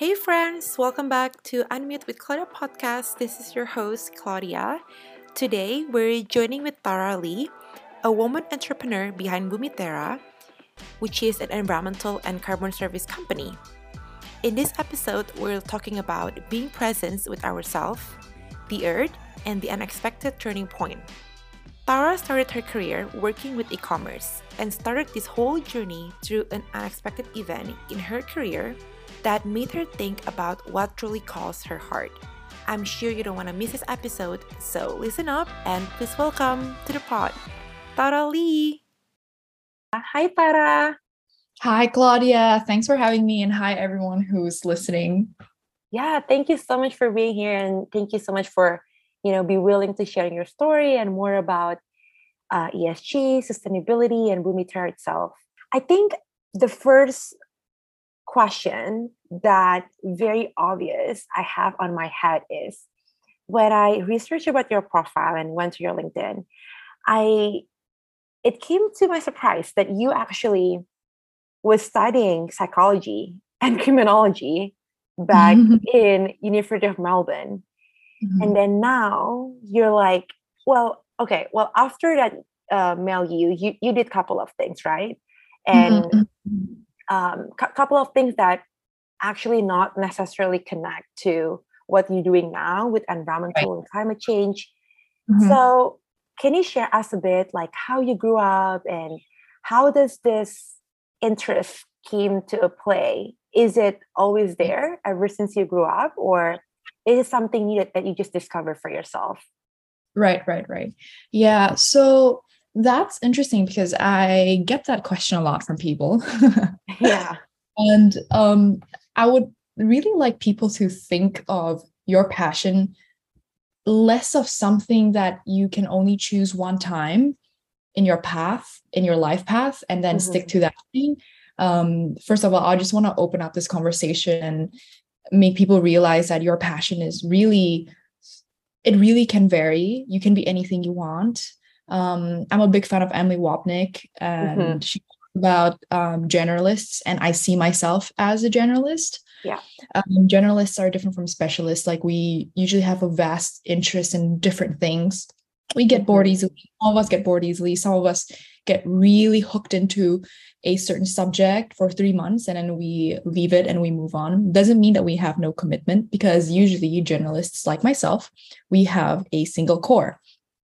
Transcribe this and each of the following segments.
Hey, friends, welcome back to Unmute with Claudia podcast. This is your host, Claudia. Today, we're joining with Tara Lee, a woman entrepreneur behind Bumiterra, which is an environmental and carbon service company. In this episode, we're talking about being present with ourselves, the earth, and the unexpected turning point. Tara started her career working with e commerce and started this whole journey through an unexpected event in her career that made her think about what truly calls her heart. I'm sure you don't want to miss this episode, so listen up and please welcome to the pod, Tara Lee. Hi, Tara. Hi, Claudia. Thanks for having me, and hi, everyone who's listening. Yeah, thank you so much for being here, and thank you so much for you know be willing to share your story and more about uh, ESG, sustainability, and Bumiterra itself. I think the first question that very obvious I have on my head is when I researched about your profile and went to your LinkedIn, I it came to my surprise that you actually was studying psychology and criminology back in University of Melbourne. Mm-hmm. And then now you're like, well, okay, well, after that uh, you, you you did a couple of things, right? And mm-hmm um, a couple of things that actually not necessarily connect to what you're doing now with environmental right. and climate change. Mm-hmm. So, can you share us a bit like how you grew up and how does this interest came to a play? Is it always there ever since you grew up, or is it something new that, that you just discovered for yourself? Right, right, right. Yeah. So that's interesting because I get that question a lot from people. yeah. And um, I would really like people to think of your passion less of something that you can only choose one time in your path, in your life path, and then mm-hmm. stick to that thing. Um, first of all, I just want to open up this conversation and make people realize that your passion is really, it really can vary. You can be anything you want. Um, I'm a big fan of Emily Wapnick, and mm-hmm. she talks about um, generalists, and I see myself as a generalist. Yeah. Um, generalists are different from specialists. Like we usually have a vast interest in different things. We get mm-hmm. bored easily. All of us get bored easily. Some of us get really hooked into a certain subject for three months and then we leave it and we move on. Doesn't mean that we have no commitment because usually generalists like myself, we have a single core.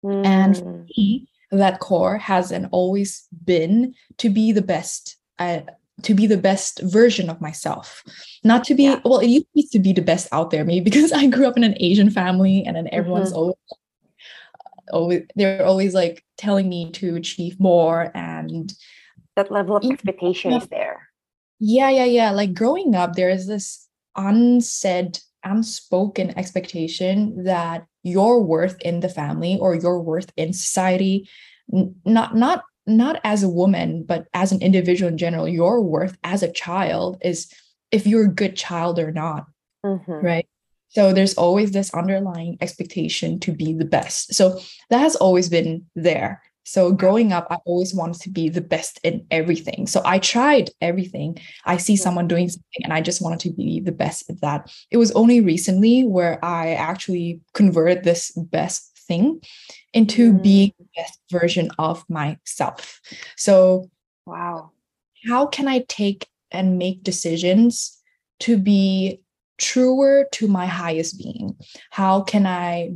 Mm. And for mm. me, that core has and always been to be the best at, to be the best version of myself not to be yeah. well it used to be the best out there maybe because i grew up in an asian family and then everyone's mm-hmm. always always they're always like telling me to achieve more and that level of expectation is there yeah yeah yeah like growing up there is this unsaid unspoken expectation that your worth in the family or your worth in society not not not as a woman but as an individual in general your worth as a child is if you're a good child or not mm-hmm. right? So there's always this underlying expectation to be the best. So that has always been there so growing up, I always wanted to be the best in everything. So I tried everything. I see someone doing something and I just wanted to be the best at that. It was only recently where I actually converted this best thing into mm. being the best version of myself. So wow. How can I take and make decisions to be truer to my highest being? How can I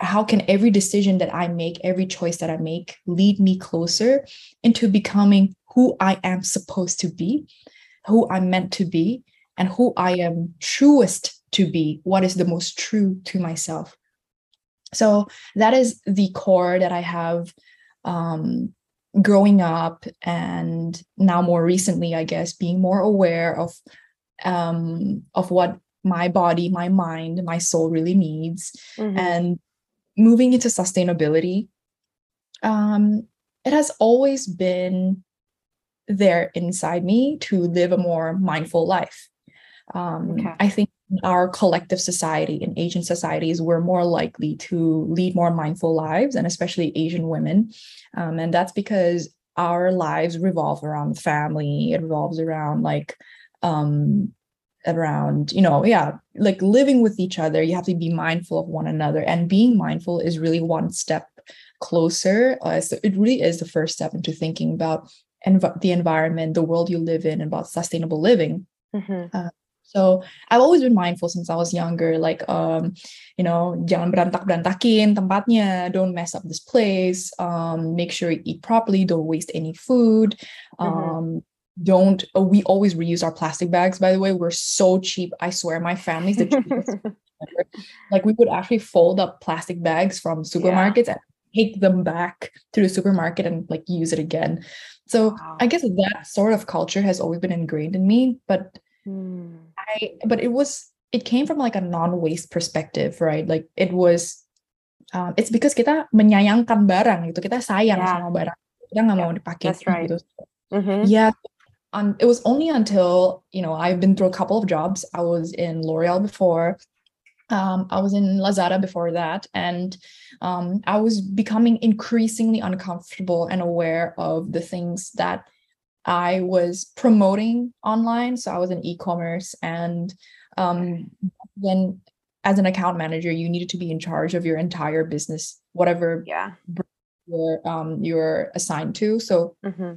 how can every decision that I make, every choice that I make lead me closer into becoming who I am supposed to be, who I'm meant to be, and who I am truest to be, what is the most true to myself. So that is the core that I have um, growing up and now more recently, I guess, being more aware of um, of what my body, my mind, my soul really needs. Mm-hmm. And moving into sustainability, um, it has always been there inside me to live a more mindful life. Um, okay. I think in our collective society, in Asian societies, we're more likely to lead more mindful lives, and especially Asian women. Um, and that's because our lives revolve around family, it revolves around like um, around you know yeah like living with each other you have to be mindful of one another and being mindful is really one step closer uh, so it really is the first step into thinking about env- the environment the world you live in and about sustainable living mm-hmm. uh, so I've always been mindful since I was younger, like um, you know, jangan berantak berantakin tempatnya, don't mess up this place. Um, make sure you eat properly, don't waste any food. Mm-hmm. Don't uh, we always reuse our plastic bags by the way we're so cheap i swear my family's the cheapest like we would actually fold up plastic bags from supermarkets yeah. and take them back to the supermarket and like use it again so wow. i guess that sort of culture has always been ingrained in me but hmm. i but it was it came from like a non-waste perspective right like it was um, it's because kita menyayangkan barang gitu kita sayang yeah. sama barang kita nggak yeah. mau dipakai That's right. gitu mm-hmm. yeah um, it was only until you know I've been through a couple of jobs. I was in L'Oreal before. Um, I was in Lazada before that, and um, I was becoming increasingly uncomfortable and aware of the things that I was promoting online. So I was in e-commerce, and um, then as an account manager, you needed to be in charge of your entire business, whatever yeah. you're um, you're assigned to. So. Mm-hmm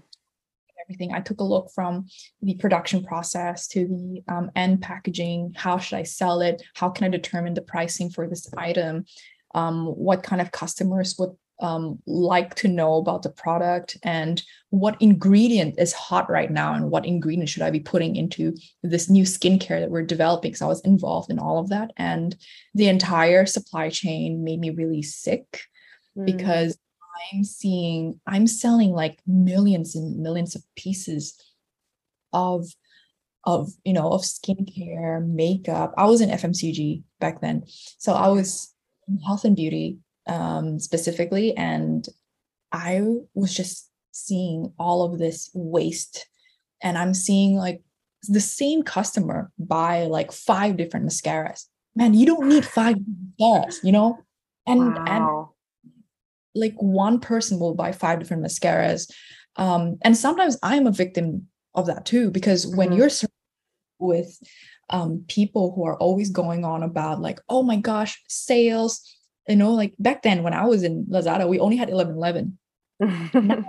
everything. I took a look from the production process to the um, end packaging. How should I sell it? How can I determine the pricing for this item? Um, what kind of customers would um, like to know about the product and what ingredient is hot right now and what ingredient should I be putting into this new skincare that we're developing. So I was involved in all of that. And the entire supply chain made me really sick mm. because I'm seeing, I'm selling like millions and millions of pieces of of you know of skincare makeup. I was in fmcg back then. So i was in health and beauty um specifically and i was just seeing all of this waste. And i'm seeing like the same customer buy like five different mascaras. Man you don't need five mascaras you know? And wow. Like one person will buy five different mascaras um, and sometimes i'm a victim of that too because when mm-hmm. you're with um, people who are always going on about like oh my gosh sales you know like back then when i was in lazada we only had 11 11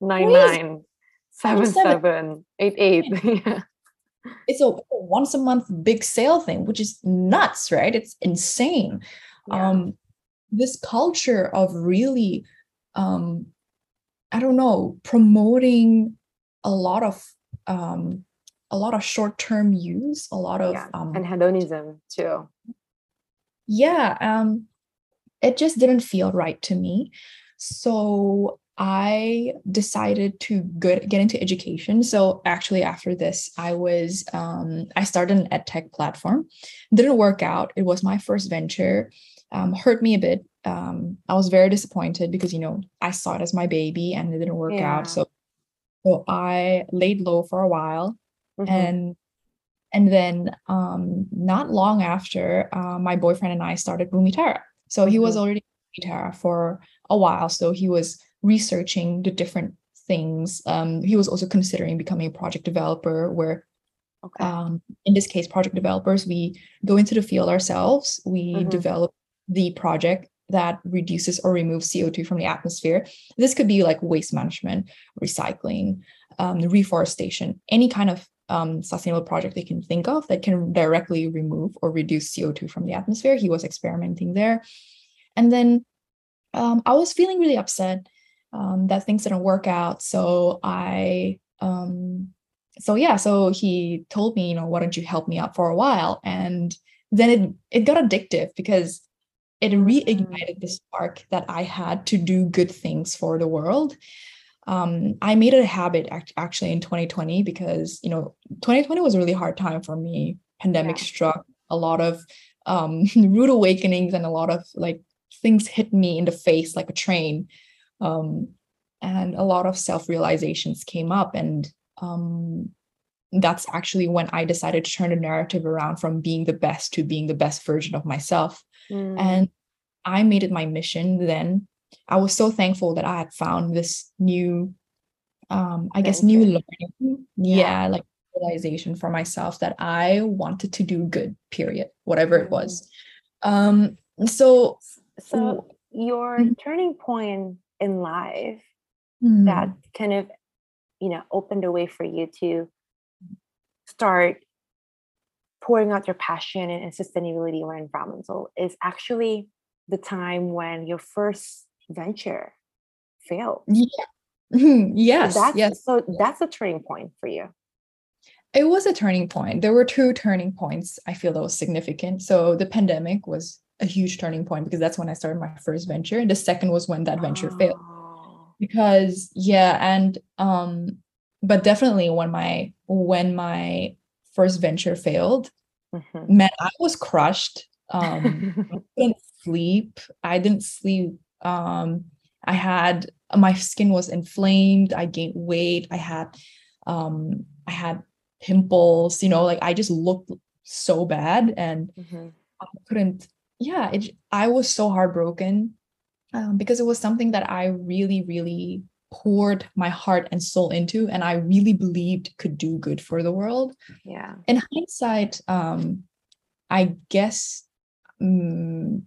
nine nine seven seven. eight eight yeah. it's a once a month big sale thing which is nuts right? It's insane. Yeah. um this culture of really um i don't know promoting a lot of um a lot of short-term use a lot of yeah. um and hedonism too. Yeah um it just didn't feel right to me. So i decided to get, get into education. So actually after this i was um, i started an ed tech platform. Didn't work out. It was my first venture um, hurt me a bit. Um, I was very disappointed because you know I saw it as my baby and it didn't work yeah. out. So, so I laid low for a while, mm-hmm. and and then um, not long after, uh, my boyfriend and I started Bumiterra. So he mm-hmm. was already Bumiterra for a while. So he was researching the different things. Um, he was also considering becoming a project developer, where Okay. Um, in this case, project developers, we go into the field ourselves. We mm-hmm. develop the project that reduces or removes CO2 from the atmosphere. This could be like waste management, recycling, um, reforestation, any kind of um, sustainable project they can think of that can directly remove or reduce CO2 from the atmosphere. He was experimenting there. And then um, I was feeling really upset um, that things didn't work out. So I, um, so yeah, so he told me, you know, why don't you help me out for a while? And then it, it got addictive because it reignited the spark that I had to do good things for the world. Um, I made it a habit act- actually in 2020 because you know 2020 was a really hard time for me. Pandemic yeah. struck, a lot of um, rude awakenings, and a lot of like things hit me in the face like a train. Um, and a lot of self realizations came up, and um, that's actually when I decided to turn the narrative around from being the best to being the best version of myself. Mm. And I made it my mission then. I was so thankful that I had found this new, um, I guess, new learning. Yeah. yeah, like realization for myself that I wanted to do good, period, whatever it was. Um, so so your Mhm. turning point in life Mhm. that kind of you know opened a way for you to start pouring out your passion and, and sustainability or environmental is actually the time when your first venture failed. Yeah. Mhm. So Yes, that's yes. so that's a turning point for you. It was a turning point. There were two turning points I feel that was significant. So the pandemic was a huge turning point because that's when I started my first venture. And the second was when that venture failed. Oh, Because yeah, and um, but definitely when my when my first venture failed, mhm. man, I was crushed. Um, I couldn't sleep. I didn't sleep. Um, I had my skin was inflamed. I gained weight. I had um, I had pimples. You know, like I just looked so bad, and Mhm. I couldn't. Yeah, it. I was so heartbroken um, because it was something that I really, really poured my heart and soul into, and I really believed could do good for the world. Yeah. in hindsight um i guess mm,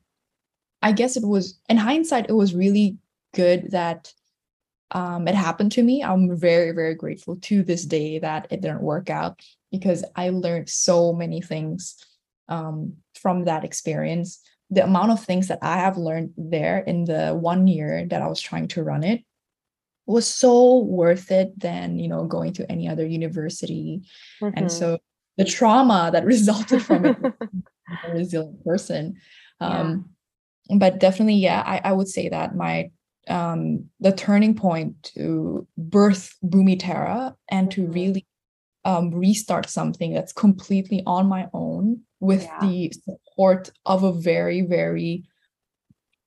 i guess it was in hindsight it was really good that um it happened to me. I'm very very grateful to this day that it didn't work out because i learned so many things um from that experience. The amount of things that i have learned there in the one year that i was trying to run it was so worth it than you know going to any other university and Mhm. so the trauma that resulted from it a resilient person Yeah. um but definitely yeah I, I would say that my um the turning point to birth Bumiterra and to Mhm. really um restart something that's completely on my own with Yeah. the support of a very very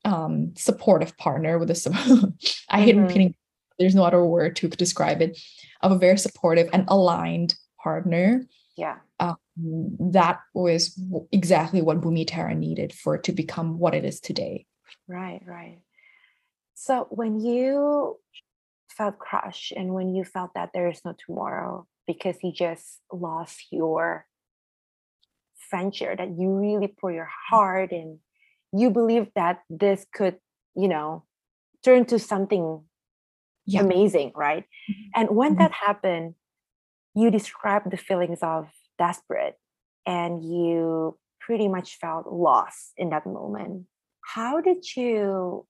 um supportive partner with a I hate Mhm. repeating there's no other word to describe it of a very supportive and aligned partner yeah. um, that was exactly what Bumi Terra needed for it to become what it is today. Right, right. So when you felt crushed and when you felt that there is no tomorrow because you just lost your venture that you really pour your heart and you believe that this could, you know, turn to something Yeah. amazing, right? And when Mhm. that happened, you described the feelings of desperate and you pretty much felt lost in that moment. How did you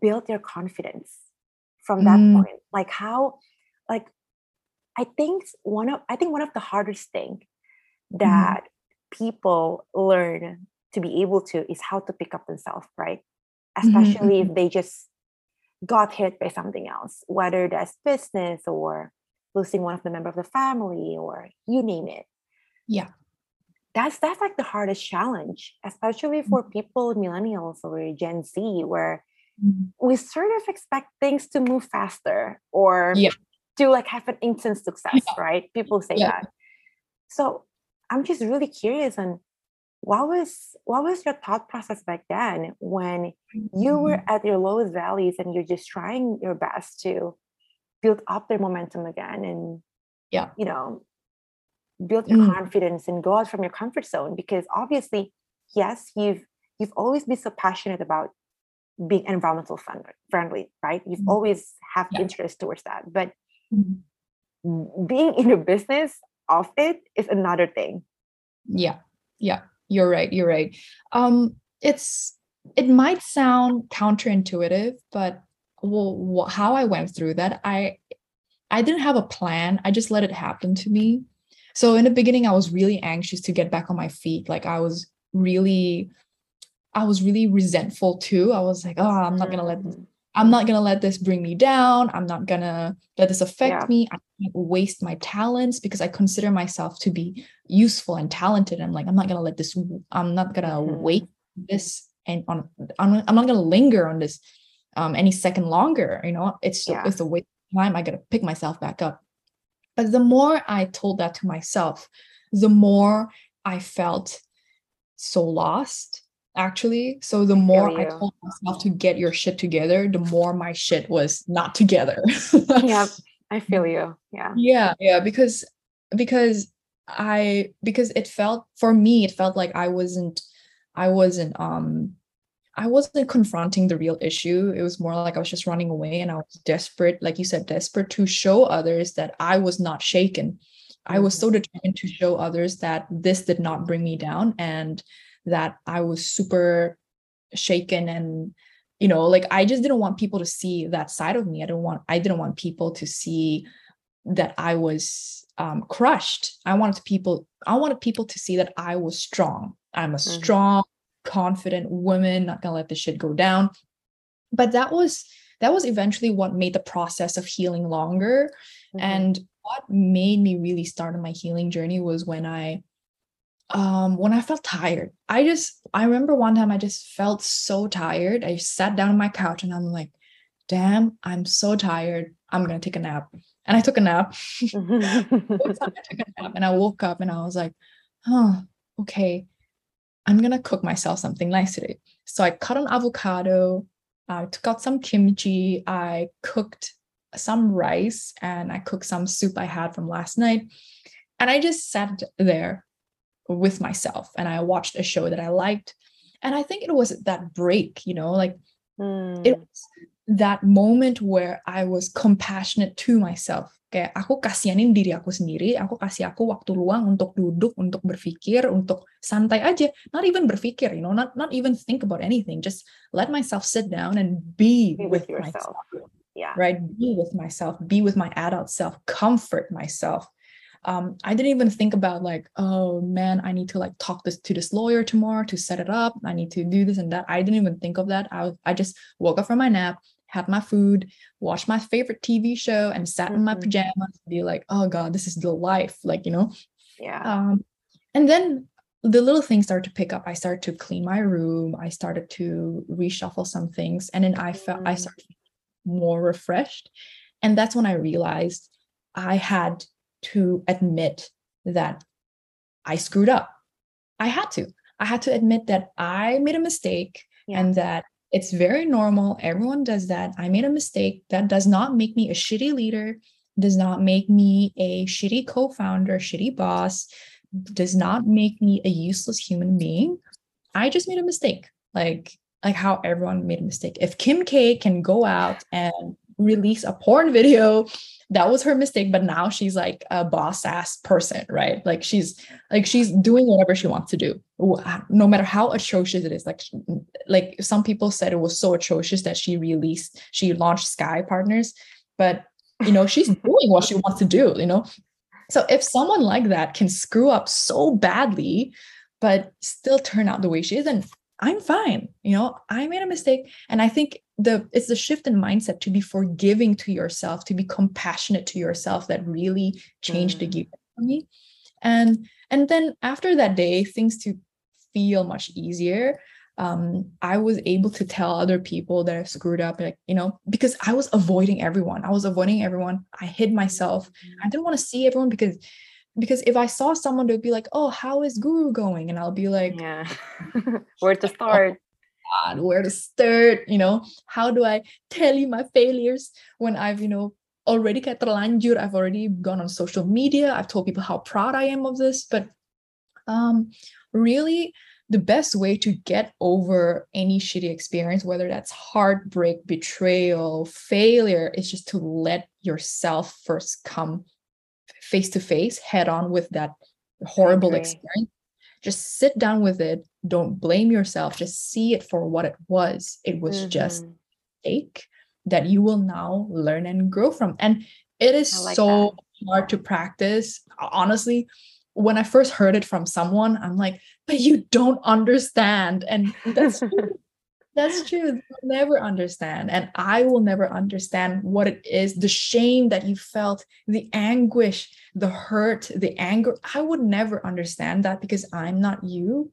build your confidence from that Mm. point? Like how like I think one of I think one of the hardest thing that people learn to be able to is how to pick up themselves, right? Especially if they just got hit by something else, whether that's business or losing one of the member of the family or you name it. Yeah. That's that's like the hardest challenge, especially for people millennials or Gen Z, where Mhm. we sort of expect things to move faster or Yeah. to like have an instant success, right? People say Yeah. that. So I'm just really curious on what was what was your thought process back then when you were Mm-hmm. at your lowest valleys and you're just trying your best to build up their momentum again and Yeah. you know build your Mm. confidence and go out from your comfort zone because obviously yes you've you've always been so passionate about being environmental friendly right you've Mhm. always have Yeah. interest towards that but Mhm. being in the business of it is another thing Yeah. Yeah. You're right. You're right. Um, it's it might sound counterintuitive, but well, how I went through that, I I didn't have a plan. I just let it happen to me. So in the beginning, I was really anxious to get back on my feet. Like I was really, I was really resentful too. I was like, oh, I'm not gonna let this Mhm. I'm not gonna let this bring me down. I'm not gonna let this affect Yeah. me. I can't waste my talents because I consider myself to be useful and talented. I'm like, I'm not gonna let this. I'm not gonna Mhm. wait this and on. I'm, not- I'm not gonna linger on this um any second longer. You know, it's Yeah. it's a waste of time. I gotta pick myself back up. But the more I told that to myself, the more I felt so lost. Actually, so the more I told myself to get your shit together, the more my shit was not together. yeah i feel you yeah Yeah, yeah, because because I because it felt for me it felt like I wasn't I wasn't um I wasn't confronting the real issue. It was more like I was just running away and I was desperate, like you said, desperate to show others that I was not shaken. I was so mm-hmm. determined to show others that this did not bring me down and that I was super shaken and you know like I just didn't want people to see that side of me. I didn't want I didn't want people to see that I was um, crushed. I wanted people I wanted people to see that I was strong. I'm a mm-hmm. strong confident woman, not gonna let this shit go down. But that was that was eventually what made the process of healing longer. Mm-hmm. And what made me really start on my healing journey was when I um when I felt tired. I just I remember one time I just felt so tired. I sat down on my couch and I'm like, damn, I'm so tired. I'm gonna take a nap. And I took a nap. I took a nap and I woke up and I was like, oh, okay. I'm gonna cook myself something nice today. So I cut an avocado, I took out some kimchi, I cooked some rice, and I cooked some soup I had from last night. And I just sat there with myself and I watched a show that I liked. And I think it was that break, you know, like mm. it was that moment where I was compassionate to myself. Kayak aku kasihanin diri aku sendiri aku kasih aku waktu luang untuk duduk untuk berpikir untuk santai aja. Not even berpikir you know not not even think about anything. Just let myself sit down and be, be with, with myself yeah. right? Be with myself be with my adult self comfort myself um, I didn't even think about like, oh man, I need to like talk this to this lawyer tomorrow to set it up. I need to do this and that. I didn't even think of that. I I just woke up from my nap, had my food, watched my favorite TV show, and sat mm-hmm. in my mm-hmm. pajamas and be like, oh God, this is the life. Like, you know? Yeah. Um, and then the little things started to pick up. I started to clean my room. I started to reshuffle some things. And then I felt mm. I started more refreshed. And that's when I realized I had to admit that I screwed up. I had to. I had to admit that I made a mistake yeah. and that it's very normal. Everyone does that. I made a mistake. That does not make me a shitty leader, does not make me a shitty co founder, shitty boss, does not make me a useless human being. I just made a mistake. Like, like how everyone made a mistake. If Kim K can go out and release a porn video. That was her mistake but now she's like a boss ass person right? Like she's like she's doing whatever she wants to do. No matter how atrocious it is like like some people said it was so atrocious that she released she launched sky partners but you know she's doing what she wants to do you know? So if someone like that can screw up so badly but still turn out the way she is then i'm fine you know? I made a mistake and i think the it's the shift in mindset to be forgiving to yourself to be compassionate to yourself that really changed mm. the game for me and and then after that day things to feel much easier um, I was able to tell other people that I screwed up, like, you know, because I was avoiding everyone. I was avoiding everyone. I hid myself. I didn't want to see everyone because because if I saw someone, they'd be like, oh, how is Guru going? And I'll be like, yeah, where to start? God, where to start, you know, how do I tell you my failures when I've, you know, already kayak terlanjur, I've already gone on social media, I've told people how proud I am of this, but um really the best way to get over any shitty experience, whether that's heartbreak, betrayal, failure, is just to let yourself first come face to face, head on with that horrible experience. Just sit down with it, don't blame yourself. Just see it for what it was. It was mm-hmm. just ache that you will now learn and grow from. And it is like so that. hard to practice. Honestly when i first heard it from someone i'm like but you don't understand. And that's that's true. They'll never understand and i will never understand what it is the shame that you felt the anguish the hurt the anger. I would never understand that because i'm not you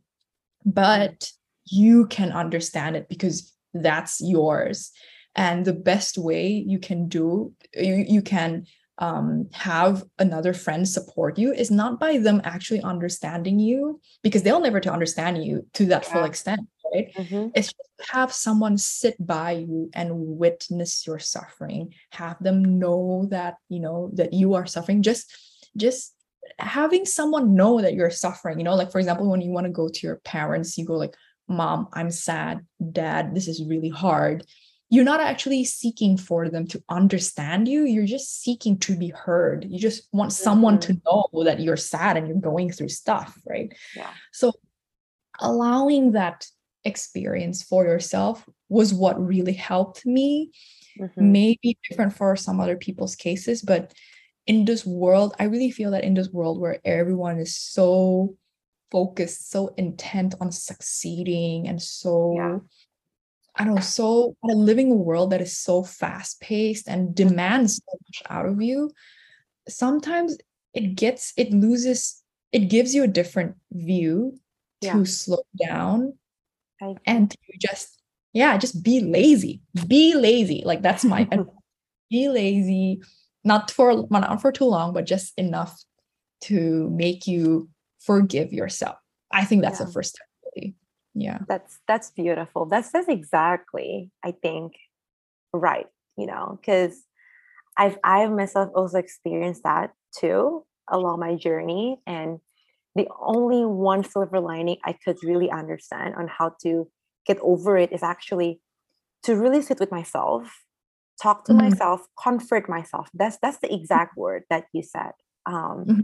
but you can understand it because that's yours. And the best way you can do you, you can um, have another friend support you is not by them actually understanding you because they'll never to understand you to that yeah. full extent right? Mm-hmm. it's just have someone sit by you and witness your suffering. Have them know that you know that you are suffering. Just just having someone know that you're suffering you know like for example when you want to go to your parents you go like mom i'm sad. Dad this is really hard. You're not actually seeking for them to understand you. You're just seeking to be heard. You just want someone mm-hmm. to know that you're sad and you're going through stuff right? Yeah. So allowing that experience for yourself was what really helped me mm-hmm. maybe different for some other people's cases but in this world i really feel that in this world where everyone is so focused so intent on succeeding and so yeah. i don't know so living a world that is so fast paced and demands so much out of you sometimes it gets it loses it gives you a different view yeah. to slow down and to just yeah just be lazy. Be lazy. Like that's my be lazy. Not for not for too long but just enough to make you forgive yourself. I think that's yeah. the first step really. Yeah. That's that's beautiful. That's that's exactly i think right you know because i've i've myself also experienced that too along my journey. And the only one silver lining i could really understand on how to get over it is actually to really sit with myself talk to mm-hmm. myself comfort myself. That's that's the exact word that you said. Um, mm-hmm.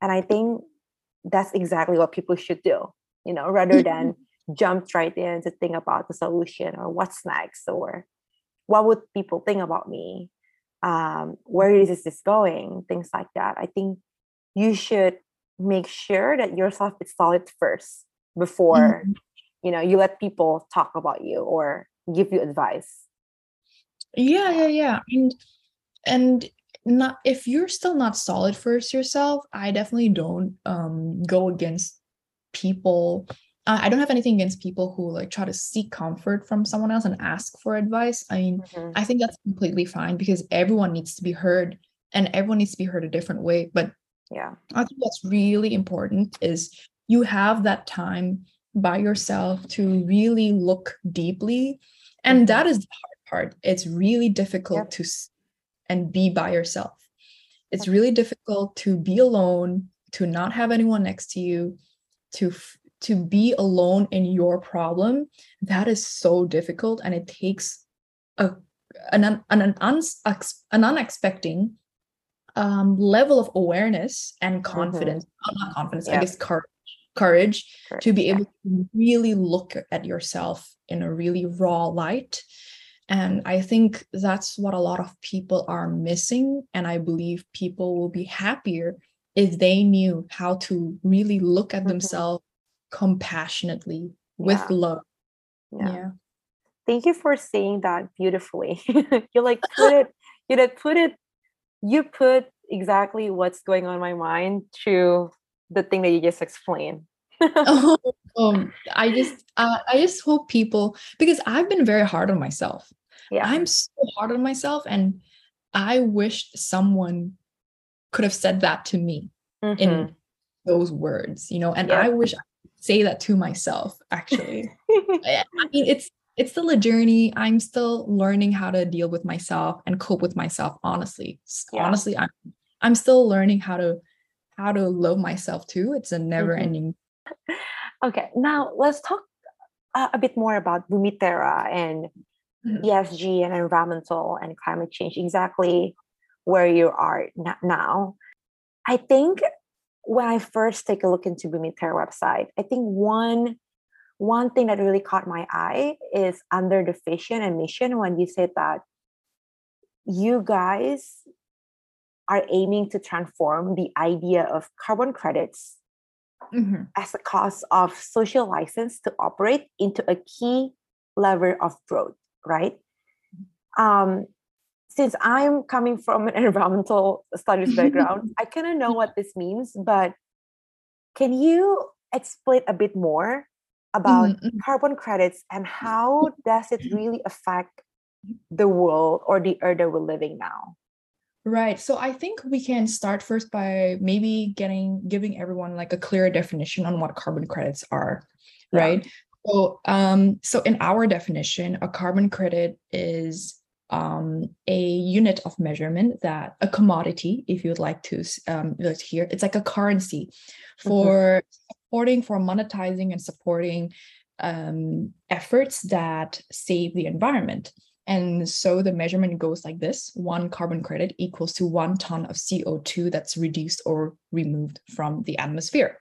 and i think that's exactly what people should do you know rather than jump right in to think about the solution or what's next or what would people think about me? Um, where is this going? Things like that. I think you should make sure that yourself is solid first before mm-hmm. you know you let people talk about you or give you advice. Yeah yeah yeah. And and not if you're still not solid first yourself i definitely don't um go against people. Uh, i don't have anything against people who like try to seek comfort from someone else and ask for advice. I mean mm-hmm. i think that's completely fine because everyone needs to be heard and everyone needs to be heard a different way. But yeah. I think what's really important is you have that time by yourself to really look deeply and mm-hmm. that is the hard part. It's really difficult yep. to and be by yourself. It's really difficult to be alone to not have anyone next to you to to be alone in your problem. That is so difficult and it takes a an an, an, an, an unexpected um, level of awareness and mm-hmm. confidence, mm-hmm. not confidence, yeah. I guess courage, courage, courage to be yeah. able to really look at yourself in a really raw light. And I think that's what a lot of people are missing. And I believe people will be happier if they knew how to really look at mm-hmm. themselves compassionately with yeah. love. Yeah. Thank you for saying that beautifully. you like put it, you know, put it you put exactly what's going on in my mind to the thing that you just explained. oh, um, I just uh, I just hope people because I've been very hard on myself. Yeah. I'm so hard on myself and I wish someone could have said that to me mm-hmm. in those words, you know, and yep. I wish I could say that to myself actually. I mean it's it's still a journey. I'm still learning how to deal with myself and cope with myself. Honestly, yeah. honestly, I'm I'm still learning how to how to love myself too. It's a never mm-hmm. ending. Okay, now let's talk uh, a bit more about Bumiterra and mm-hmm. ESG and environmental and climate change. Exactly where you are now. I think when I first take a look into Bumiterra website, I think one one thing that really caught my eye is under the vision and mission when you said that you guys are aiming to transform the idea of carbon credits mm-hmm. as a cost of social license to operate into a key lever of growth, right? Um, since I'm coming from an environmental studies background, I kind of know what this means, but can you explain a bit more about mm-hmm. carbon credits and how does it really affect the world or the earth that we're living now right so i think we can start first by maybe getting giving everyone like a clear definition on what carbon credits are right so um so in our definition a carbon credit is um, a unit of measurement that a commodity, if you'd like to um, hear, it's like a currency for mm-hmm. Supporting, for monetizing and supporting um, efforts that save the environment. And so the measurement goes like this one carbon credit equals to one ton of CO2 that's reduced or removed from the atmosphere.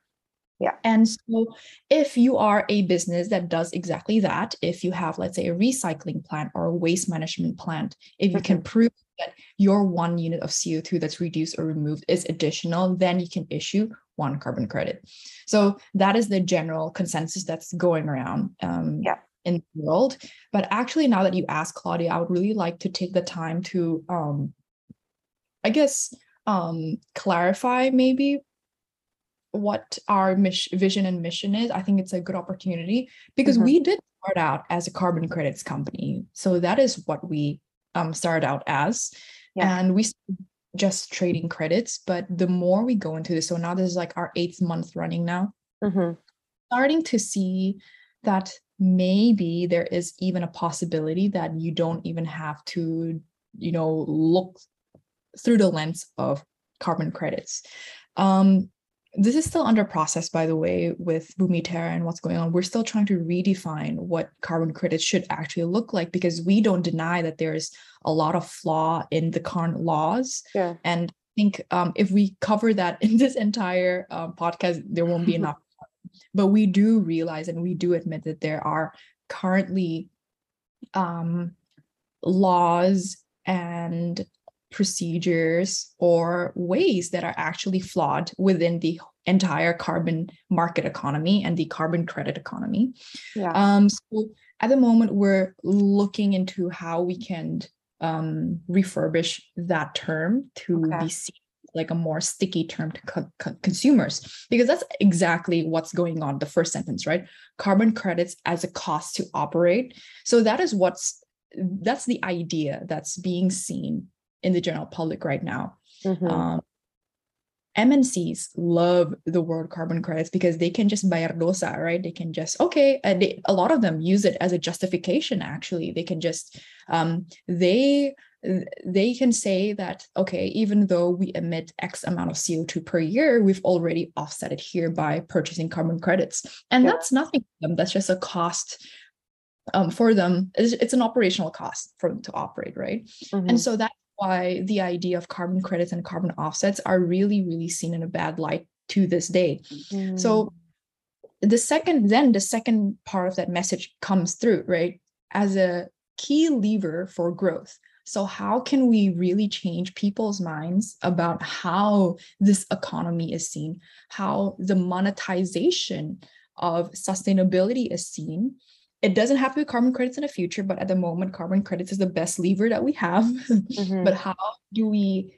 Yeah. And so if you are a business that does exactly that, if you have, let's say, a recycling plant or a waste management plant, if you can prove that your one unit of CO2 that's reduced or removed is additional, then you can issue one carbon credit. So that is the general consensus that's going around um, yeah. in the world. But actually, now that you ask Claudia, I would really like to take the time to, um, I guess, um, clarify maybe what our mission, vision and mission is. I think it's a good opportunity because mm-hmm. we did start out as a carbon credits company. So that is what we um, started out as. Yeah. And we just trading credits. But the more we go into this, so now this is like our eighth month running now, mm-hmm. starting to see that maybe there is even a possibility that you don't even have to, you know, look through the lens of carbon credits. Um, this is still under process, by the way, with Bumiterra and what's going on. We're still trying to redefine what carbon credits should actually look like because we don't deny that there's a lot of flaw in the current laws. Yeah. And I think um, if we cover that in this entire um, podcast, there won't be enough. but we do realize and we do admit that there are currently um, laws and procedures or ways that are actually flawed within the entire carbon market economy and the carbon credit economy. Yeah. Um, so at the moment, we're looking into how we can um, refurbish that term to okay. be seen like a more sticky term to co- co- consumers because that's exactly what's going on the first sentence right carbon credits as a cost to operate so that is what's that's the idea that's being seen in the general public right now. Mm-hmm. Um, MNCs love the word carbon credits because they can just bayar dosa, right? They can just okay. Uh, they, a lot of them use it as a justification. Actually, they can just um, they they can say that okay, even though we emit X amount of CO two per year, we've already offset it here by purchasing carbon credits, and yeah. that's nothing for them. That's just a cost um, for them. It's, it's, an operational cost for them to operate, right? Mm-hmm. And so that why the idea of carbon credits and carbon offsets are really, really seen in a bad light to this day. Mm. So the second, then the second part of that message comes through, right? As a key lever for growth. So, how can we really change people's minds about how this economy is seen, how the monetization of sustainability is seen, it doesn't have to be carbon credits in the future but at the moment carbon credits is the best lever that we have mm-hmm. but how do we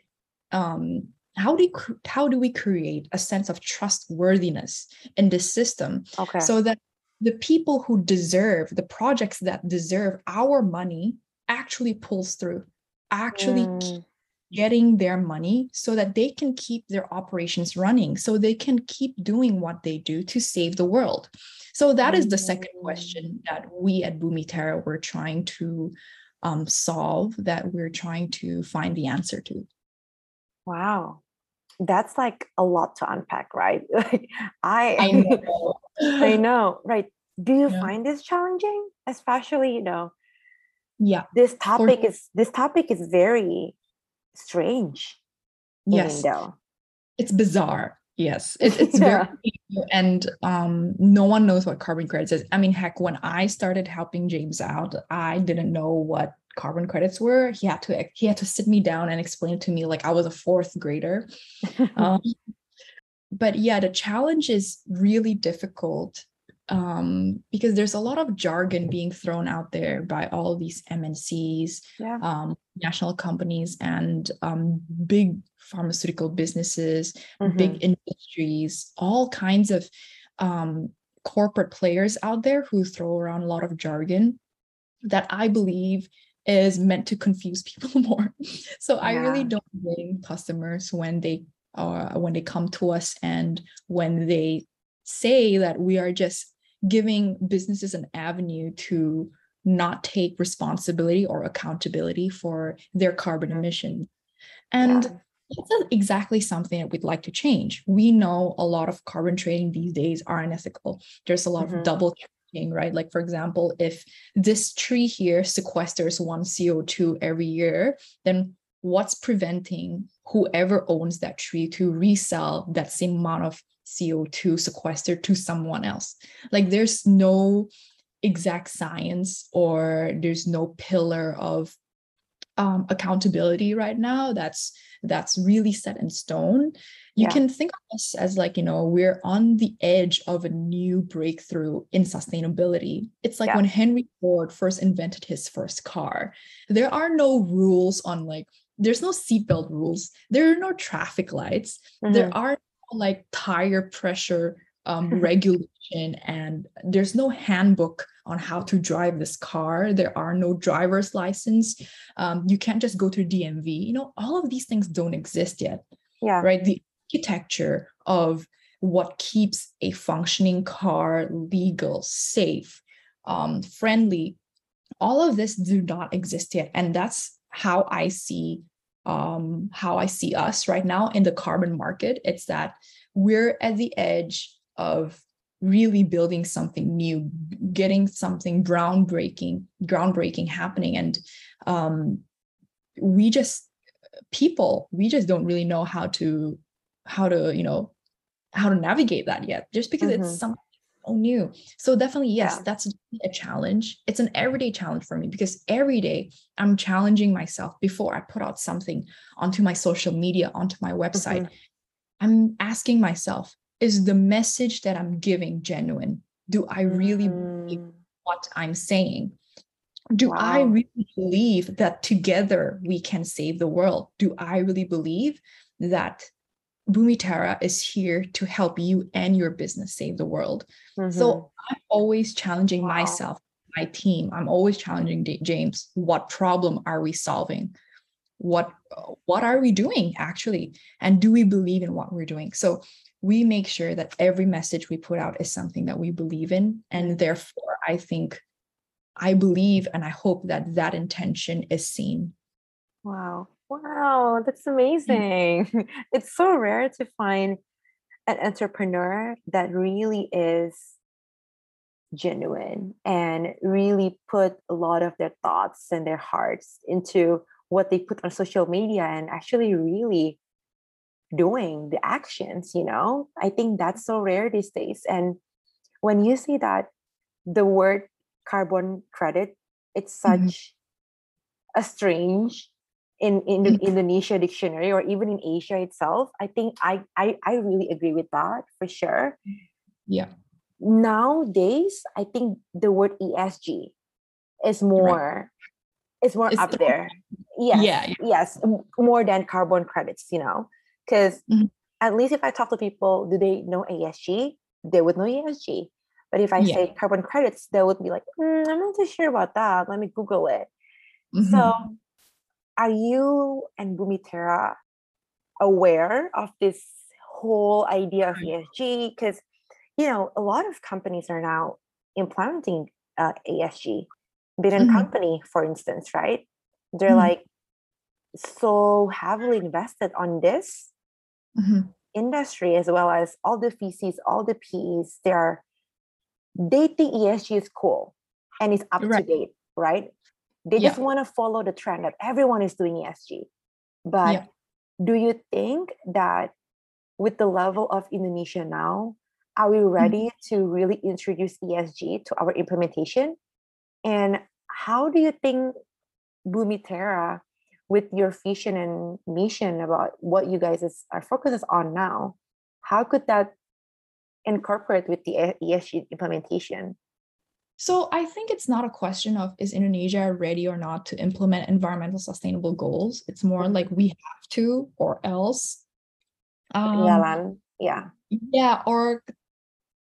um how do we, how do we create a sense of trustworthiness in this system okay. so that the people who deserve the projects that deserve our money actually pulls through actually mm. Getting their money so that they can keep their operations running so they can keep doing what they do to save the world so that is the second mm. question that we at Bumiterra were trying to um, solve, that we're trying to find the answer to. Wow. That's like a lot to unpack, right? Like I I know. I know, right. Do you Yeah. find this challenging? Especially, you know, Yeah. this topic is this topic is very strange. Yes. Indo. It's bizarre. Yes. It, it's Yeah. very and um no one knows what carbon credits is. I mean, heck, when I started helping James out, I didn't know what carbon credits were. He had to he had to sit me down and explain it to me like I was a fourth grader. um, but yeah, the challenge is really difficult um, because there's a lot of jargon being thrown out there by all these MNCs, yeah. um, national companies, and um, big pharmaceutical businesses, Mhm. big industries, all kinds of um, corporate players out there who throw around a lot of jargon that I believe is meant to confuse people more. So I really don't blame customers when they uh, when they come to us and when they say that we are just giving businesses an avenue to not take responsibility or accountability for their carbon emission. And yeah. that's exactly something that we'd like to change. We know a lot of carbon trading these days are unethical. There's a lot mm-hmm. of double trading, right? Like, for example, if this tree here sequesters one CO2 every year, then what's preventing whoever owns that tree to resell that same amount of CO2 sequestered to someone else? Like, there's no exact science or there's no pillar of um, accountability right now that's that's really set in stone you yeah. can think of us as like you know we're on the edge of a new breakthrough in sustainability it's like yeah. when henry ford first invented his first car there are no rules on like there's no seatbelt rules there are no traffic lights mm-hmm. there are like tire pressure um, regulation and there's no handbook on how to drive this car. There are no driver's license. Um, you can't just go to dmv you know all of these things don't exist yet yeah. right? The architecture of what keeps a functioning car legal safe um, friendly all of this do not exist yet. And that's how i see um, how i see us right now in the carbon market it's that we're at the edge of really building something new getting something groundbreaking groundbreaking happening and um, we just people we just don't really know how to how to you know how to navigate that yet just because mm-hmm. it's something so new so definitely yes yeah. that's a challenge it's an everyday challenge for me because every day i'm challenging myself before i put out something onto my social media onto my website mm-hmm. i'm asking myself is the message that I'm giving genuine? Do I really mm. believe what I'm saying? Do wow. I really believe that together we can save the world? Do I really believe that Bumiterra is here to help you and your business save the world? Mm-hmm. So I'm always challenging wow. myself, my team. I'm always challenging James. What problem are we solving? What what are we doing actually? And do we believe in what we're doing? So we make sure that every message we put out is something that we believe in and therefore i think i believe and i hope that that intention is seen wow wow that's mm. amazing it's so rare to find an entrepreneur that really is genuine and really put a lot of their thoughts and their hearts into what they put on social media and actually really doing the actions you know i think that's so rare these days and when you see that the word carbon credit it's mm-hmm. such mm-hmm. a strange in in the mm-hmm. indonesia dictionary or even in asia itself i think I, I i really agree with that for sure yeah nowadays i think the word esg is more right. is more it's up there yes yeah, yeah yes more than carbon credits you know because mm-hmm. at least if I talk to people, do they know ESG? They would know ESG. But if I yeah. say carbon credits, they would be like, mm, I'm not too sure about that. Let me Google it. Mm-hmm. So, are you and Bumiterra aware of this whole idea of ESG? Because, you know, a lot of companies are now implementing uh, ESG. Bidden mm-hmm. company, for instance, right? They're mm-hmm. like so heavily invested on this mm-hmm. industry as well as all the VCs, all the PEs, they are they think ESG is cool and it's up right. to date, right? They yeah. just want to follow the trend that everyone is doing ESG. But yeah. do you think that with the level of Indonesia now, are we ready mm-hmm. to really introduce ESG to our implementation? And how do you think Bumiterra with your vision and mission about what you guys is, are focuses on now, how could that incorporate with the ESG implementation? So I think it's not a question of is Indonesia ready or not to implement environmental sustainable goals. It's more mm-hmm. like we have to or else. Um, yeah. Yeah, or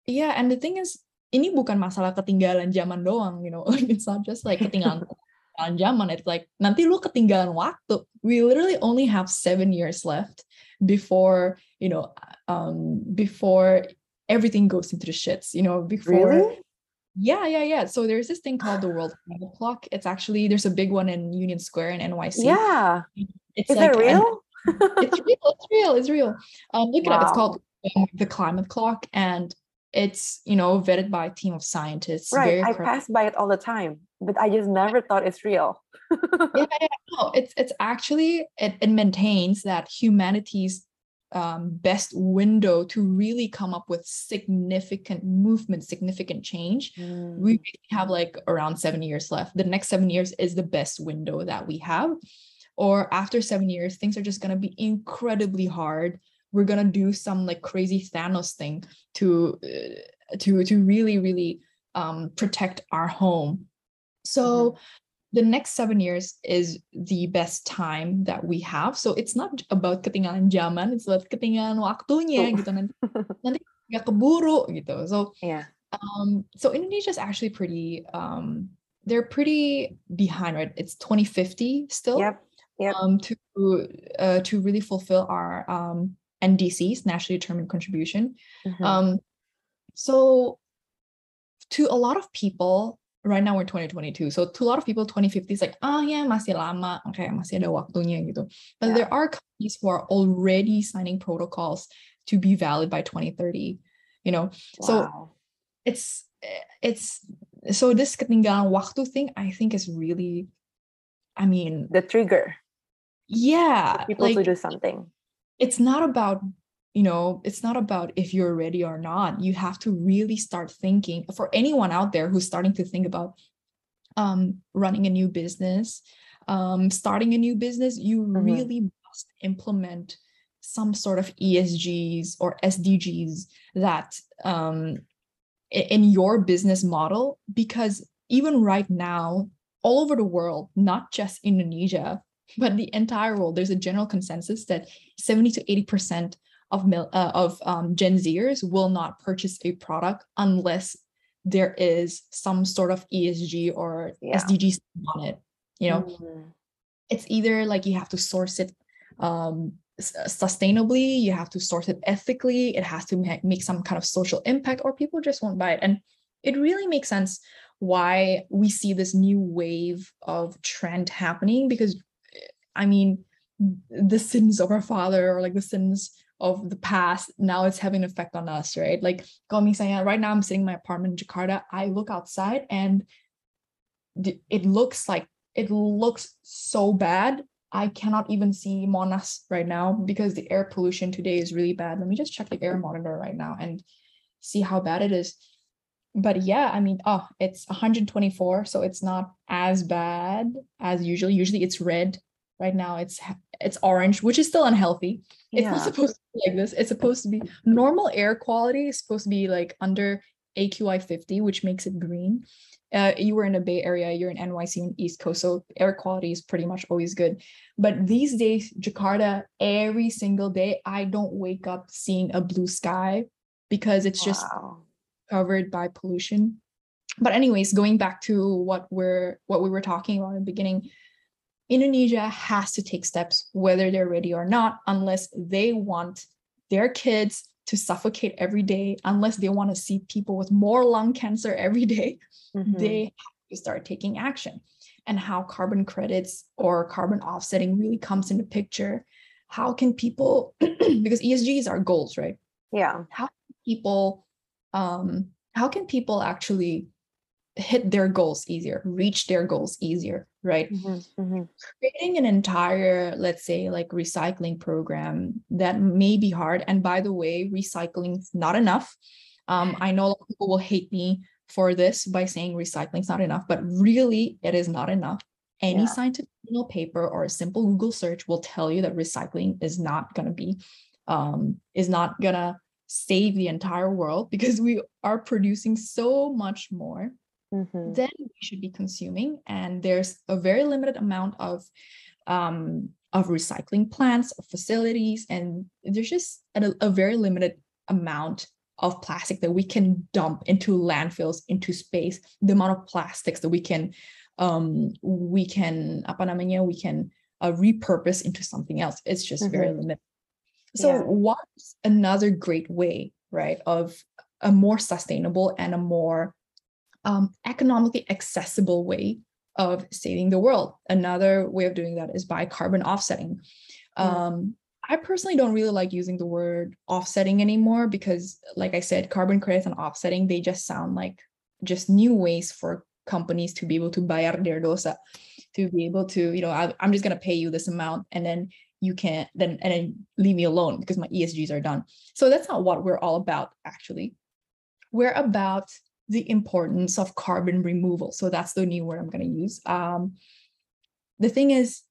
yeah, and the thing is ini bukan masalah ketinggalan zaman doang, you know. it's not just like ketinggalan ketinggalan zaman. It's like nanti lu ketinggalan waktu. We literally only have seven years left before you know um before everything goes into the shits. You know before. Really? Yeah, yeah, yeah. So there's this thing called the World Climate Clock. It's actually there's a big one in Union Square in NYC. Yeah. It's Is like it real? it's real. It's real. It's real. Um, look it up. It's called um, the Climate Clock, and it's you know vetted by a team of scientists. right. very I pass by it all the time, but I just never thought it's real. yeah, yeah, no, it's it's actually it, it maintains that humanity's um, best window to really come up with significant movement, significant change. Mm. We have like around seven years left. The next seven years is the best window that we have. Or after seven years, things are just gonna be incredibly hard. We're gonna do some like crazy Thanos thing to uh, to to really really um, protect our home. So the next seven years is the best time that we have. So it's not about ketinggalan zaman, it's about ketinggalan waktunya Betul. gitu nanti nanti nggak keburu gitu. So yeah. um so Indonesia is actually pretty um they're pretty behind right it's 2050 still Yep. Yep. um to uh, to really fulfill our um NDCs nationally determined contribution Mhm. um so to a lot of people right now we're 2022 so to a lot of people 2050 is like ah yeah masih lama. Okay masih ada waktunya gitu. But Yeah. there are companies who are already signing protocols to be valid by 2030 you know? So it's it's so this ketinggalan waktu thing I think is really I mean the trigger. Yeah for people like to do something. it's not about you know it's not about if you're ready or not you have to really start thinking for anyone out there who's starting to think about um running a new business um starting a new business you Mhm. really must implement some sort of ESGs or SDGs that um in your business model because even right now all over the world not just Indonesia but the entire world there's a general consensus that 70 to 80 percent of mil- uh, of um, Gen Zers will not purchase a product unless there is some sort of ESG or Yeah. SDG on it. You know, Mhm. it's either like you have to source it um, sustainably, you have to source it ethically, it has to ma- make some kind of social impact, or people just won't buy it. And it really makes sense why we see this new wave of trend happening because I mean, the sins of our father or like the sins of the past now it's having an effect on us, right? Like kalau misalnya right now I'm sitting in my apartment in Jakarta, I look outside and it looks like it looks so bad. I cannot even see Monas right now because the air pollution today is really bad. Let me just check the air monitor right now and see how bad it is. But yeah, I mean, oh, it's 124, so it's not as bad as usually. Usually it's red. Right now it's it's orange, which is still unhealthy. It's not supposed to be like this. It's supposed to be normal air quality is supposed to be like under AQI 50, which makes it green. Uh, you were in the Bay Area, you're in NYC and East Coast, so air quality is pretty much always good. But these days, Jakarta, every single day, I don't wake up seeing a blue sky because it's just covered by pollution. But anyways, going back to what we're what we were talking about in the beginning, Indonesia has to take steps whether they're ready or not, unless they want their kids to suffocate every day, unless they want to see people with more lung cancer every day, Mhm. they have to start taking action. And how carbon credits or carbon offsetting really comes into picture. How can people, because ESGs are goals, right? yeah. How people um how can people actually hit their goals easier reach their goals easier right Mhm. Mhm. creating an entire let's say like recycling program that may be hard and by the way recycling is not enough um i know a lot of people will hate me for this by saying recycling is not enough but really it is not enough any Yeah. scientific paper or a simple google search will tell you that recycling is not going to be um is not going to save the entire world because we are producing so much more Mhm. then we should be consuming and there's a very limited amount of um of recycling plants of facilities and there's just a, a very limited amount of plastic that we can dump into landfills into space the amount of plastics that we can um we can apa namanya we can uh, repurpose into something else it's just very limited so Yeah. what's another great way right of a more sustainable and a more um, economically accessible way of saving the world. Another way of doing that is by carbon offsetting. Mm. Um, I personally don't really like using the word offsetting anymore because, like I said, carbon credits and offsetting, they just sound like just new ways for companies to be able to bayar their dosa, to be able to, you know, I, am just going to pay you this amount and then you can't then and then leave me alone because my ESGs are done. So that's not what we're all about, actually. We're about the importance of carbon removal. So that's the new word I'm going to use. Um, the thing is,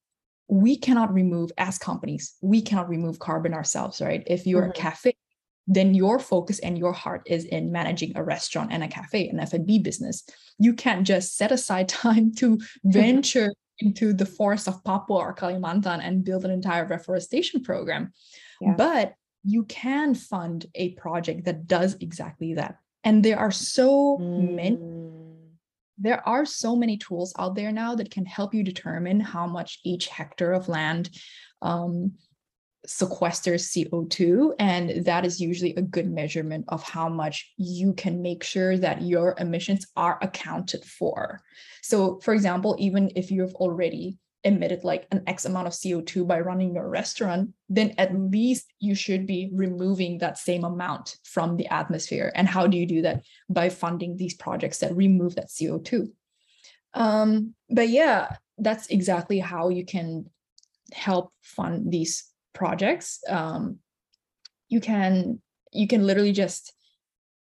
we cannot remove as companies, we cannot remove carbon ourselves, right? If you're mm-hmm. a cafe, then your focus and your heart is in managing a restaurant and a cafe, an F&B business. You can't just set aside time to venture into the forest of Papua or Kalimantan and build an entire reforestation program. Yeah. But you can fund a project that does exactly that and there are so mm. many there are so many tools out there now that can help you determine how much each hectare of land um, sequesters CO2. And that is usually a good measurement of how much you can make sure that your emissions are accounted for. So, for example, even if you've already emitted like an X amount of CO2 by running your restaurant, then at least you should be removing that same amount from the atmosphere. And how do you do that? By funding these projects that remove that CO2. Um, but yeah, that's exactly how you can help fund these projects. Um, you can you can literally just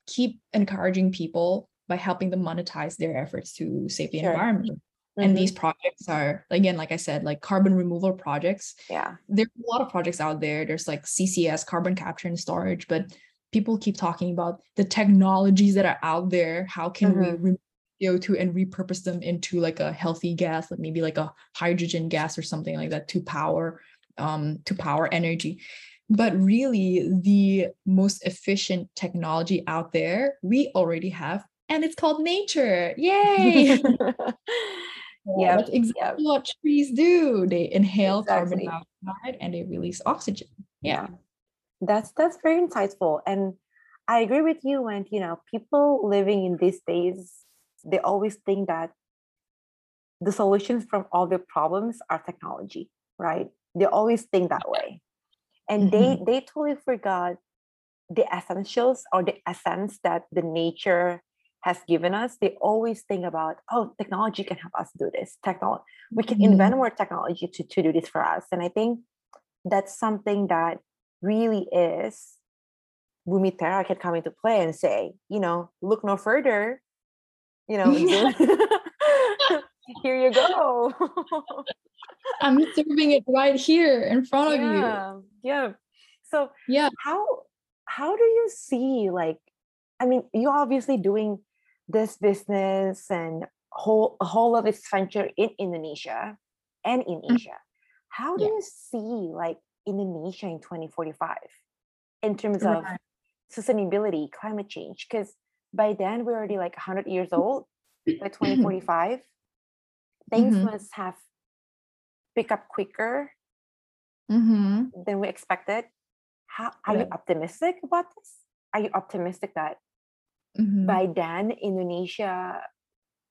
keep encouraging people by helping them monetize their efforts to save the sure. environment Mm-hmm. And these projects are, again, like I said, like carbon removal projects. Yeah. There's a lot of projects out there. There's like CCS, carbon capture and storage, but people keep talking about the technologies that are out there. How can mm-hmm. we remove CO2 and repurpose them into like a healthy gas, like maybe like a hydrogen gas or something like that to power um, to power energy. But really, the most efficient technology out there, we already have, and it's called nature. Yay! Yeah, that's exactly what trees do. They inhale exactly. carbon dioxide and they release oxygen. Yeah. yeah. That's that's very insightful. And I agree with you when, you know, people living in these days, they always think that the solutions from all their problems are technology, right? They always think that way. And mm-hmm. they they totally forgot the essentials or the essence that the nature has given us, they always think about, oh, technology can help us do this. Technology, we can mm-hmm. invent more technology to, to do this for us. And I think that's something that really is Bumiterra can come into play and say, you know, look no further. You know, here you go. I'm serving it right here in front of you. Yeah. So yeah, how how do you see like I mean, you're obviously doing this business and whole whole of its venture in Indonesia and in mm. Asia. How do yeah. you see like Indonesia in 2045 in terms of sustainability, climate change? Because by then we're already like 100 years old. By 2045, things mm-hmm. must have pick up quicker mm-hmm. than we expected. How are you optimistic about this? Are you optimistic that mm-hmm. by then Indonesia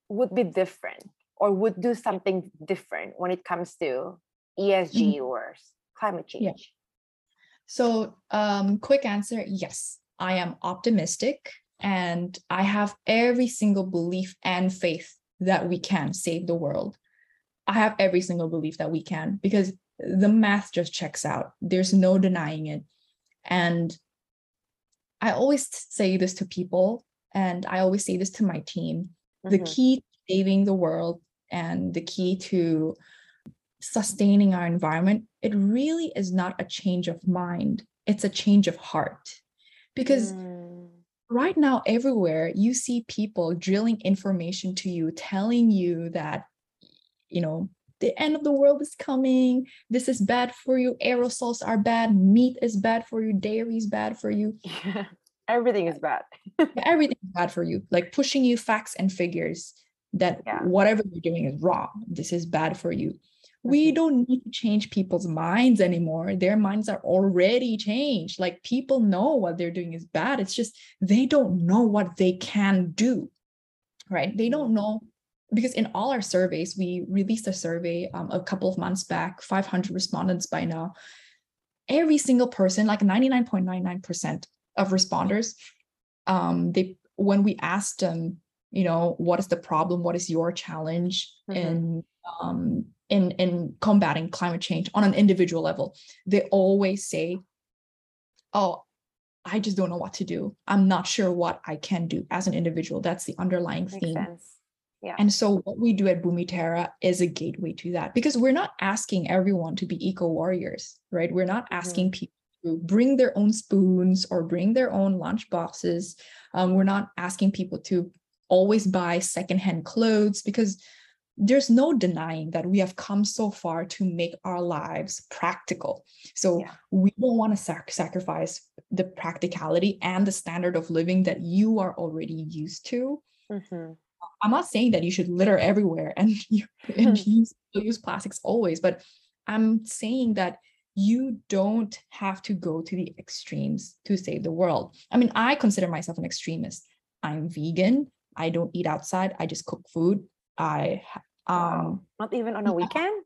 would be different or would do something different when it comes to ESG mm-hmm. or climate change? Yeah. So, um, quick answer yes, I am optimistic and I have every single belief and faith that we can save the world. I have every single belief that we can because the math just checks out. There's no denying it. And I always say this to people and I always say this to my team mm-hmm. the key to saving the world and the key to sustaining our environment, it really is not a change of mind, it's a change of heart. Because mm. right now, everywhere you see people drilling information to you, telling you that, you know, the end of the world is coming. This is bad for you. Aerosols are bad. Meat is bad for you. Dairy is bad for you. Yeah everything is bad everything is bad for you like pushing you facts and figures that yeah. whatever you're doing is wrong this is bad for you we mm-hmm. don't need to change people's minds anymore their minds are already changed like people know what they're doing is bad it's just they don't know what they can do right? They don't Mm. know because in all our surveys, we released a survey um, a couple of months back, 500 respondents by now. Every single person, like 99.99% of responders, um, they when we asked them, you know, what is the problem? What is your challenge Mhm. in um, in in combating climate change on an individual level? They always say, "Oh, I just don't know what to do. I'm not sure what I can do as an individual." That's the underlying Makes theme. sense. Yeah. And so what we do at Bumiterra is a gateway to that because we're not asking everyone to be eco warriors, right? We're not asking people to bring their own spoons or bring their own lunch boxes. Um, we're not asking people to always buy secondhand clothes because there's no denying that we have come so far to make our lives practical. So Yeah. we don't want to sac- sacrifice the practicality and the standard of living that you are already used to Mhm. I'm not saying that you should litter everywhere and, you, and use use plastics always, but I'm saying that you don't have to go to the extremes to save the world. I mean, I consider myself an extremist. I'm vegan. I don't eat outside. I just cook food. I um. Not even on a weekend?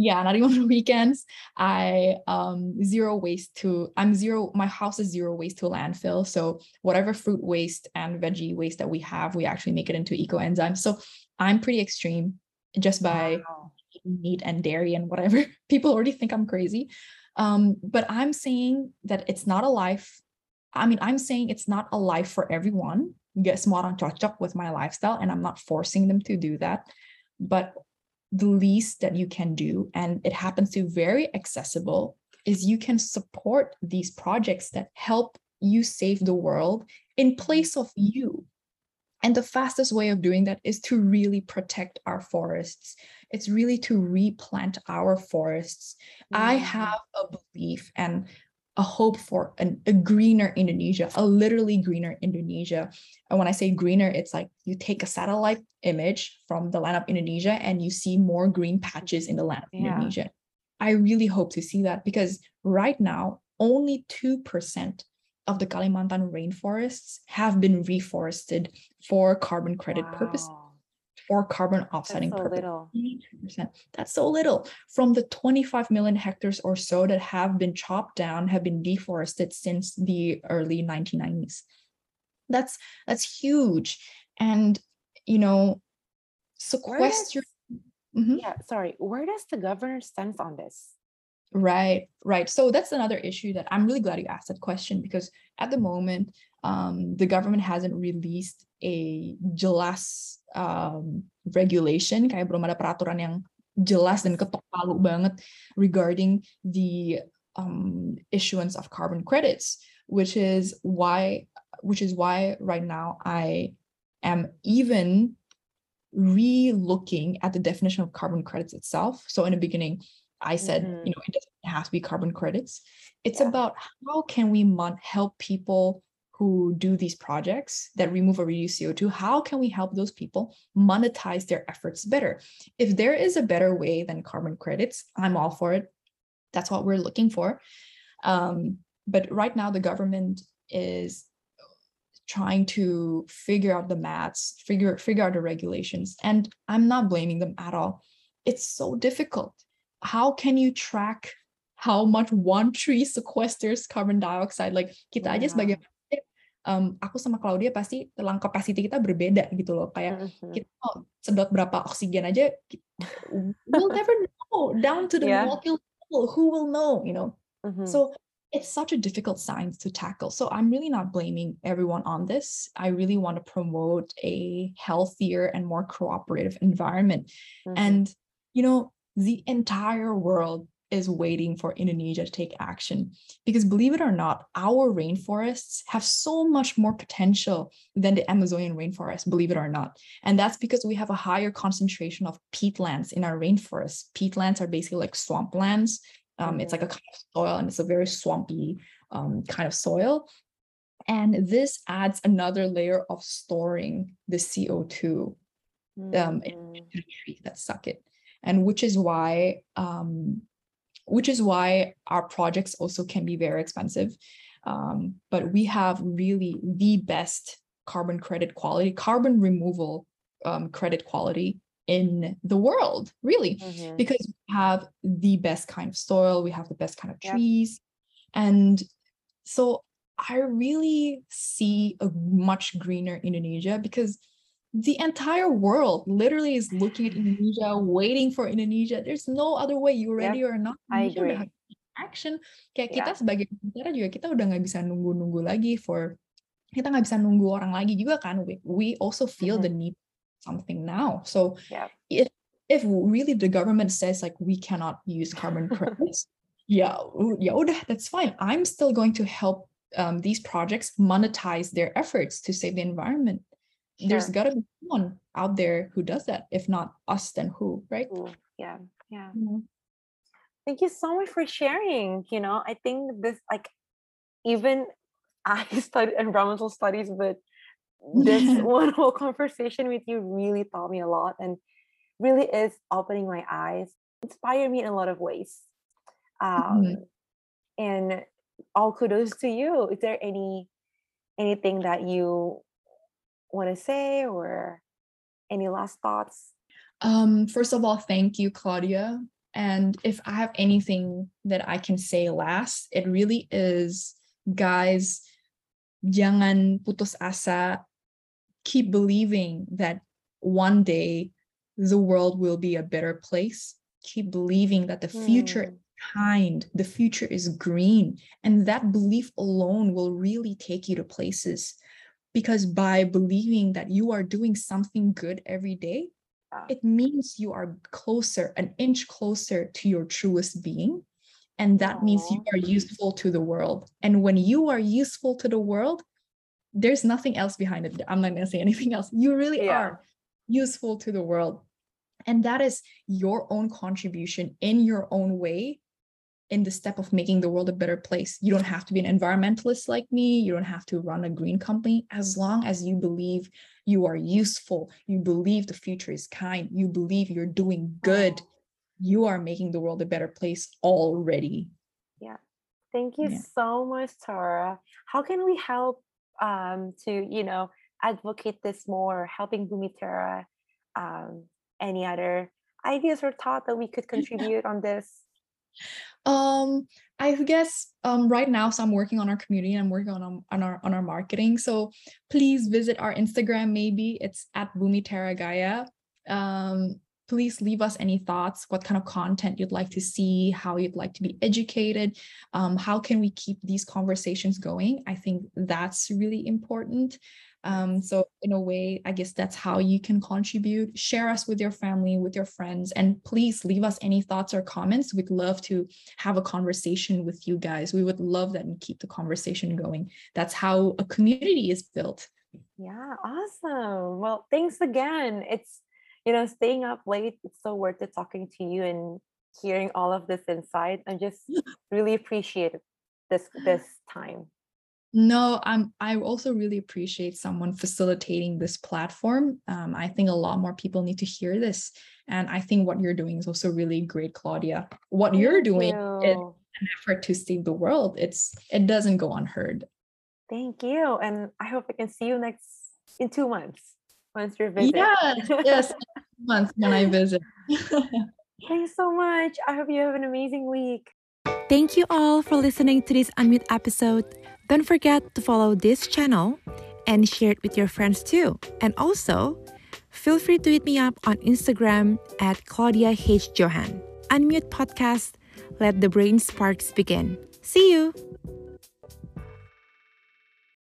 yeah not even on weekends i um zero waste to i'm zero my house is zero waste to landfill so whatever fruit waste and veggie waste that we have we actually make it into eco enzymes so i'm pretty extreme just by Wow. Meat and dairy and whatever. People already think i'm crazy. Um but i'm saying that it's not a life i mean i'm saying it's not a life for everyone. Semua orang cocok with my lifestyle and i'm not forcing them to do that but the least that you can do and it happens to be very accessible is you can support these projects that help you save the world in place of you and the fastest way of doing that is to really protect our forests it's really to replant our forests i Mm. have a belief and a hope for an, a greener Indonesia, a literally greener Indonesia. And when I say greener, it's like you take a satellite image from the land of Indonesia and you see more green patches in the land of Yeah. Indonesia. I really hope to see that because right now, only 2% of the Kalimantan rainforests have been reforested for carbon credit purpose Wow. or carbon That's offsetting so purpose. little. That's so little. From the 25 million hectares or so that have been chopped down, have been deforested since the early 1990s. That's that's huge. And you know, sequester. Mhm. Yeah, sorry. Where does the governor stand on this? Right, right. So that's another issue that I'm really glad you asked that question because at the moment, um, the government hasn't released a jelas um, regulation, kayak belum ada peraturan yang jelas dan ketok palu banget regarding the um, issuance of carbon credits, which is why, which is why right now I am even re-looking at the definition of carbon credits itself. So in the beginning, I said, Mhm. you know, it doesn't have to be carbon credits. It's Yeah. about how can we mon- help people who do these projects that remove or reduce CO2? How can we help those people monetize their efforts better? If there is a better way than carbon credits, I'm all for it. That's what we're looking for. Um, but right now, the government is trying to figure out the maths, figure figure out the regulations, and I'm not blaming them at all. It's so difficult. How can you track how much one tree sequesters carbon dioxide? Like kita aja sebagai um, aku sama Claudia pasti telang capacity kita berbeda gitu loh. Kayak Mhm. kita mau sedot berapa oksigen aja, we'll never know down to the Yeah. molecule level. Who will know? You know. Mhm. So it's such a difficult science to tackle. So I'm really not blaming everyone on this. I really want to promote a healthier and more cooperative environment. Mhm. And, you know, the entire world is waiting for Indonesia to take action. Because believe it or not, our rainforests have so much more potential than the Amazonian rainforest, believe it or not. And that's because we have a higher concentration of peatlands in our rainforests. Peatlands are basically like swamplands. Um, It's like a kind of soil and it's a very swampy um, kind of soil. And this adds another layer of storing the CO2 um, Mhm. to the trees that suck it and which is why um which is why our projects also can be very expensive um but we have really the best carbon credit quality, carbon removal um, credit quality in the world, really, mm-hmm. because we have the best kind of soil, we have the best kind of trees. Yep. And so I really see a much greener Indonesia because the entire world literally is looking at Indonesia, waiting for Indonesia. There's no other way. You ready yep. or not? I agree. Action. Kayak yeah. kita sebagai negara juga kita udah nggak bisa nunggu-nunggu lagi for kita nggak bisa nunggu orang lagi juga kan. We, we also feel mm-hmm. the need something now. So yeah. if if really the government says like we cannot use carbon credits, yeah, yeah, udah, that's fine. I'm still going to help um, these projects monetize their efforts to save the environment sure. there's got to be someone out there who does that if not us then who right yeah yeah mm-hmm. thank you so much for sharing you know i think this like even i studied environmental studies but this one whole conversation with you really taught me a lot and really is opening my eyes inspired me in a lot of ways um, mm-hmm. and all kudos to you is there any anything that you want to say or any last thoughts? Um, first of all, thank you, Claudia. And if I have anything that I can say last, it really is, guys, jangan putus asa. Keep believing that one day the world will be a better place. Keep believing that the future mm. kind, the future is green. And that belief alone will really take you to places because by believing that you are doing something good every day ah. it means you are closer an inch closer to your truest being. And that Aww. means you are useful to the world. And when you are useful to the world there's nothing else behind it. I'm not going to say anything else. You really yeah. are useful to the world. And that is your own contribution in your own way in the step of making the world a better place. You don't have to be an environmentalist like me. You don't have to run a green company. As long as you believe you are useful, you believe the future is kind, you believe you're doing good, you are making the world a better place already. Yeah. Thank you yeah. so much, Tara. How can we help um, to, you know, advocate this more, helping Bumiterra? Um, any other ideas or thought that we could contribute on this? Um, I guess um, right now, so I'm working on our community. I'm working on, um, on our on our marketing. So please visit our Instagram. Maybe it's at Bumi Teragaya. Um, please leave us any thoughts what kind of content you'd like to see how you'd like to be educated um, how can we keep these conversations going i think that's really important um, so in a way, I guess that's how you can contribute. Share us with your family, with your friends, and please leave us any thoughts or comments. We'd love to have a conversation with you guys. We would love that and keep the conversation going. That's how a community is built. Yeah, awesome. Well, thanks again. It's you know, staying up late, it's so worth it talking to you and hearing all of this insight. I'm just really appreciate this this time. No, I'm. I also really appreciate someone facilitating this platform. Um, I think a lot more people need to hear this, and I think what you're doing is also really great, Claudia. What Thank you're doing you. is an effort to save the world. It's it doesn't go unheard. Thank you, and I hope I can see you next in two months once you're visit. Yeah, yes, months when I visit. Thanks so much. I hope you have an amazing week. Thank you all for listening to this Unmute episode. Don't forget to follow this channel and share it with your friends too. And also, feel free to hit me up on Instagram at Claudia H. Johan. Unmute Podcast. Let the brain sparks begin. See you!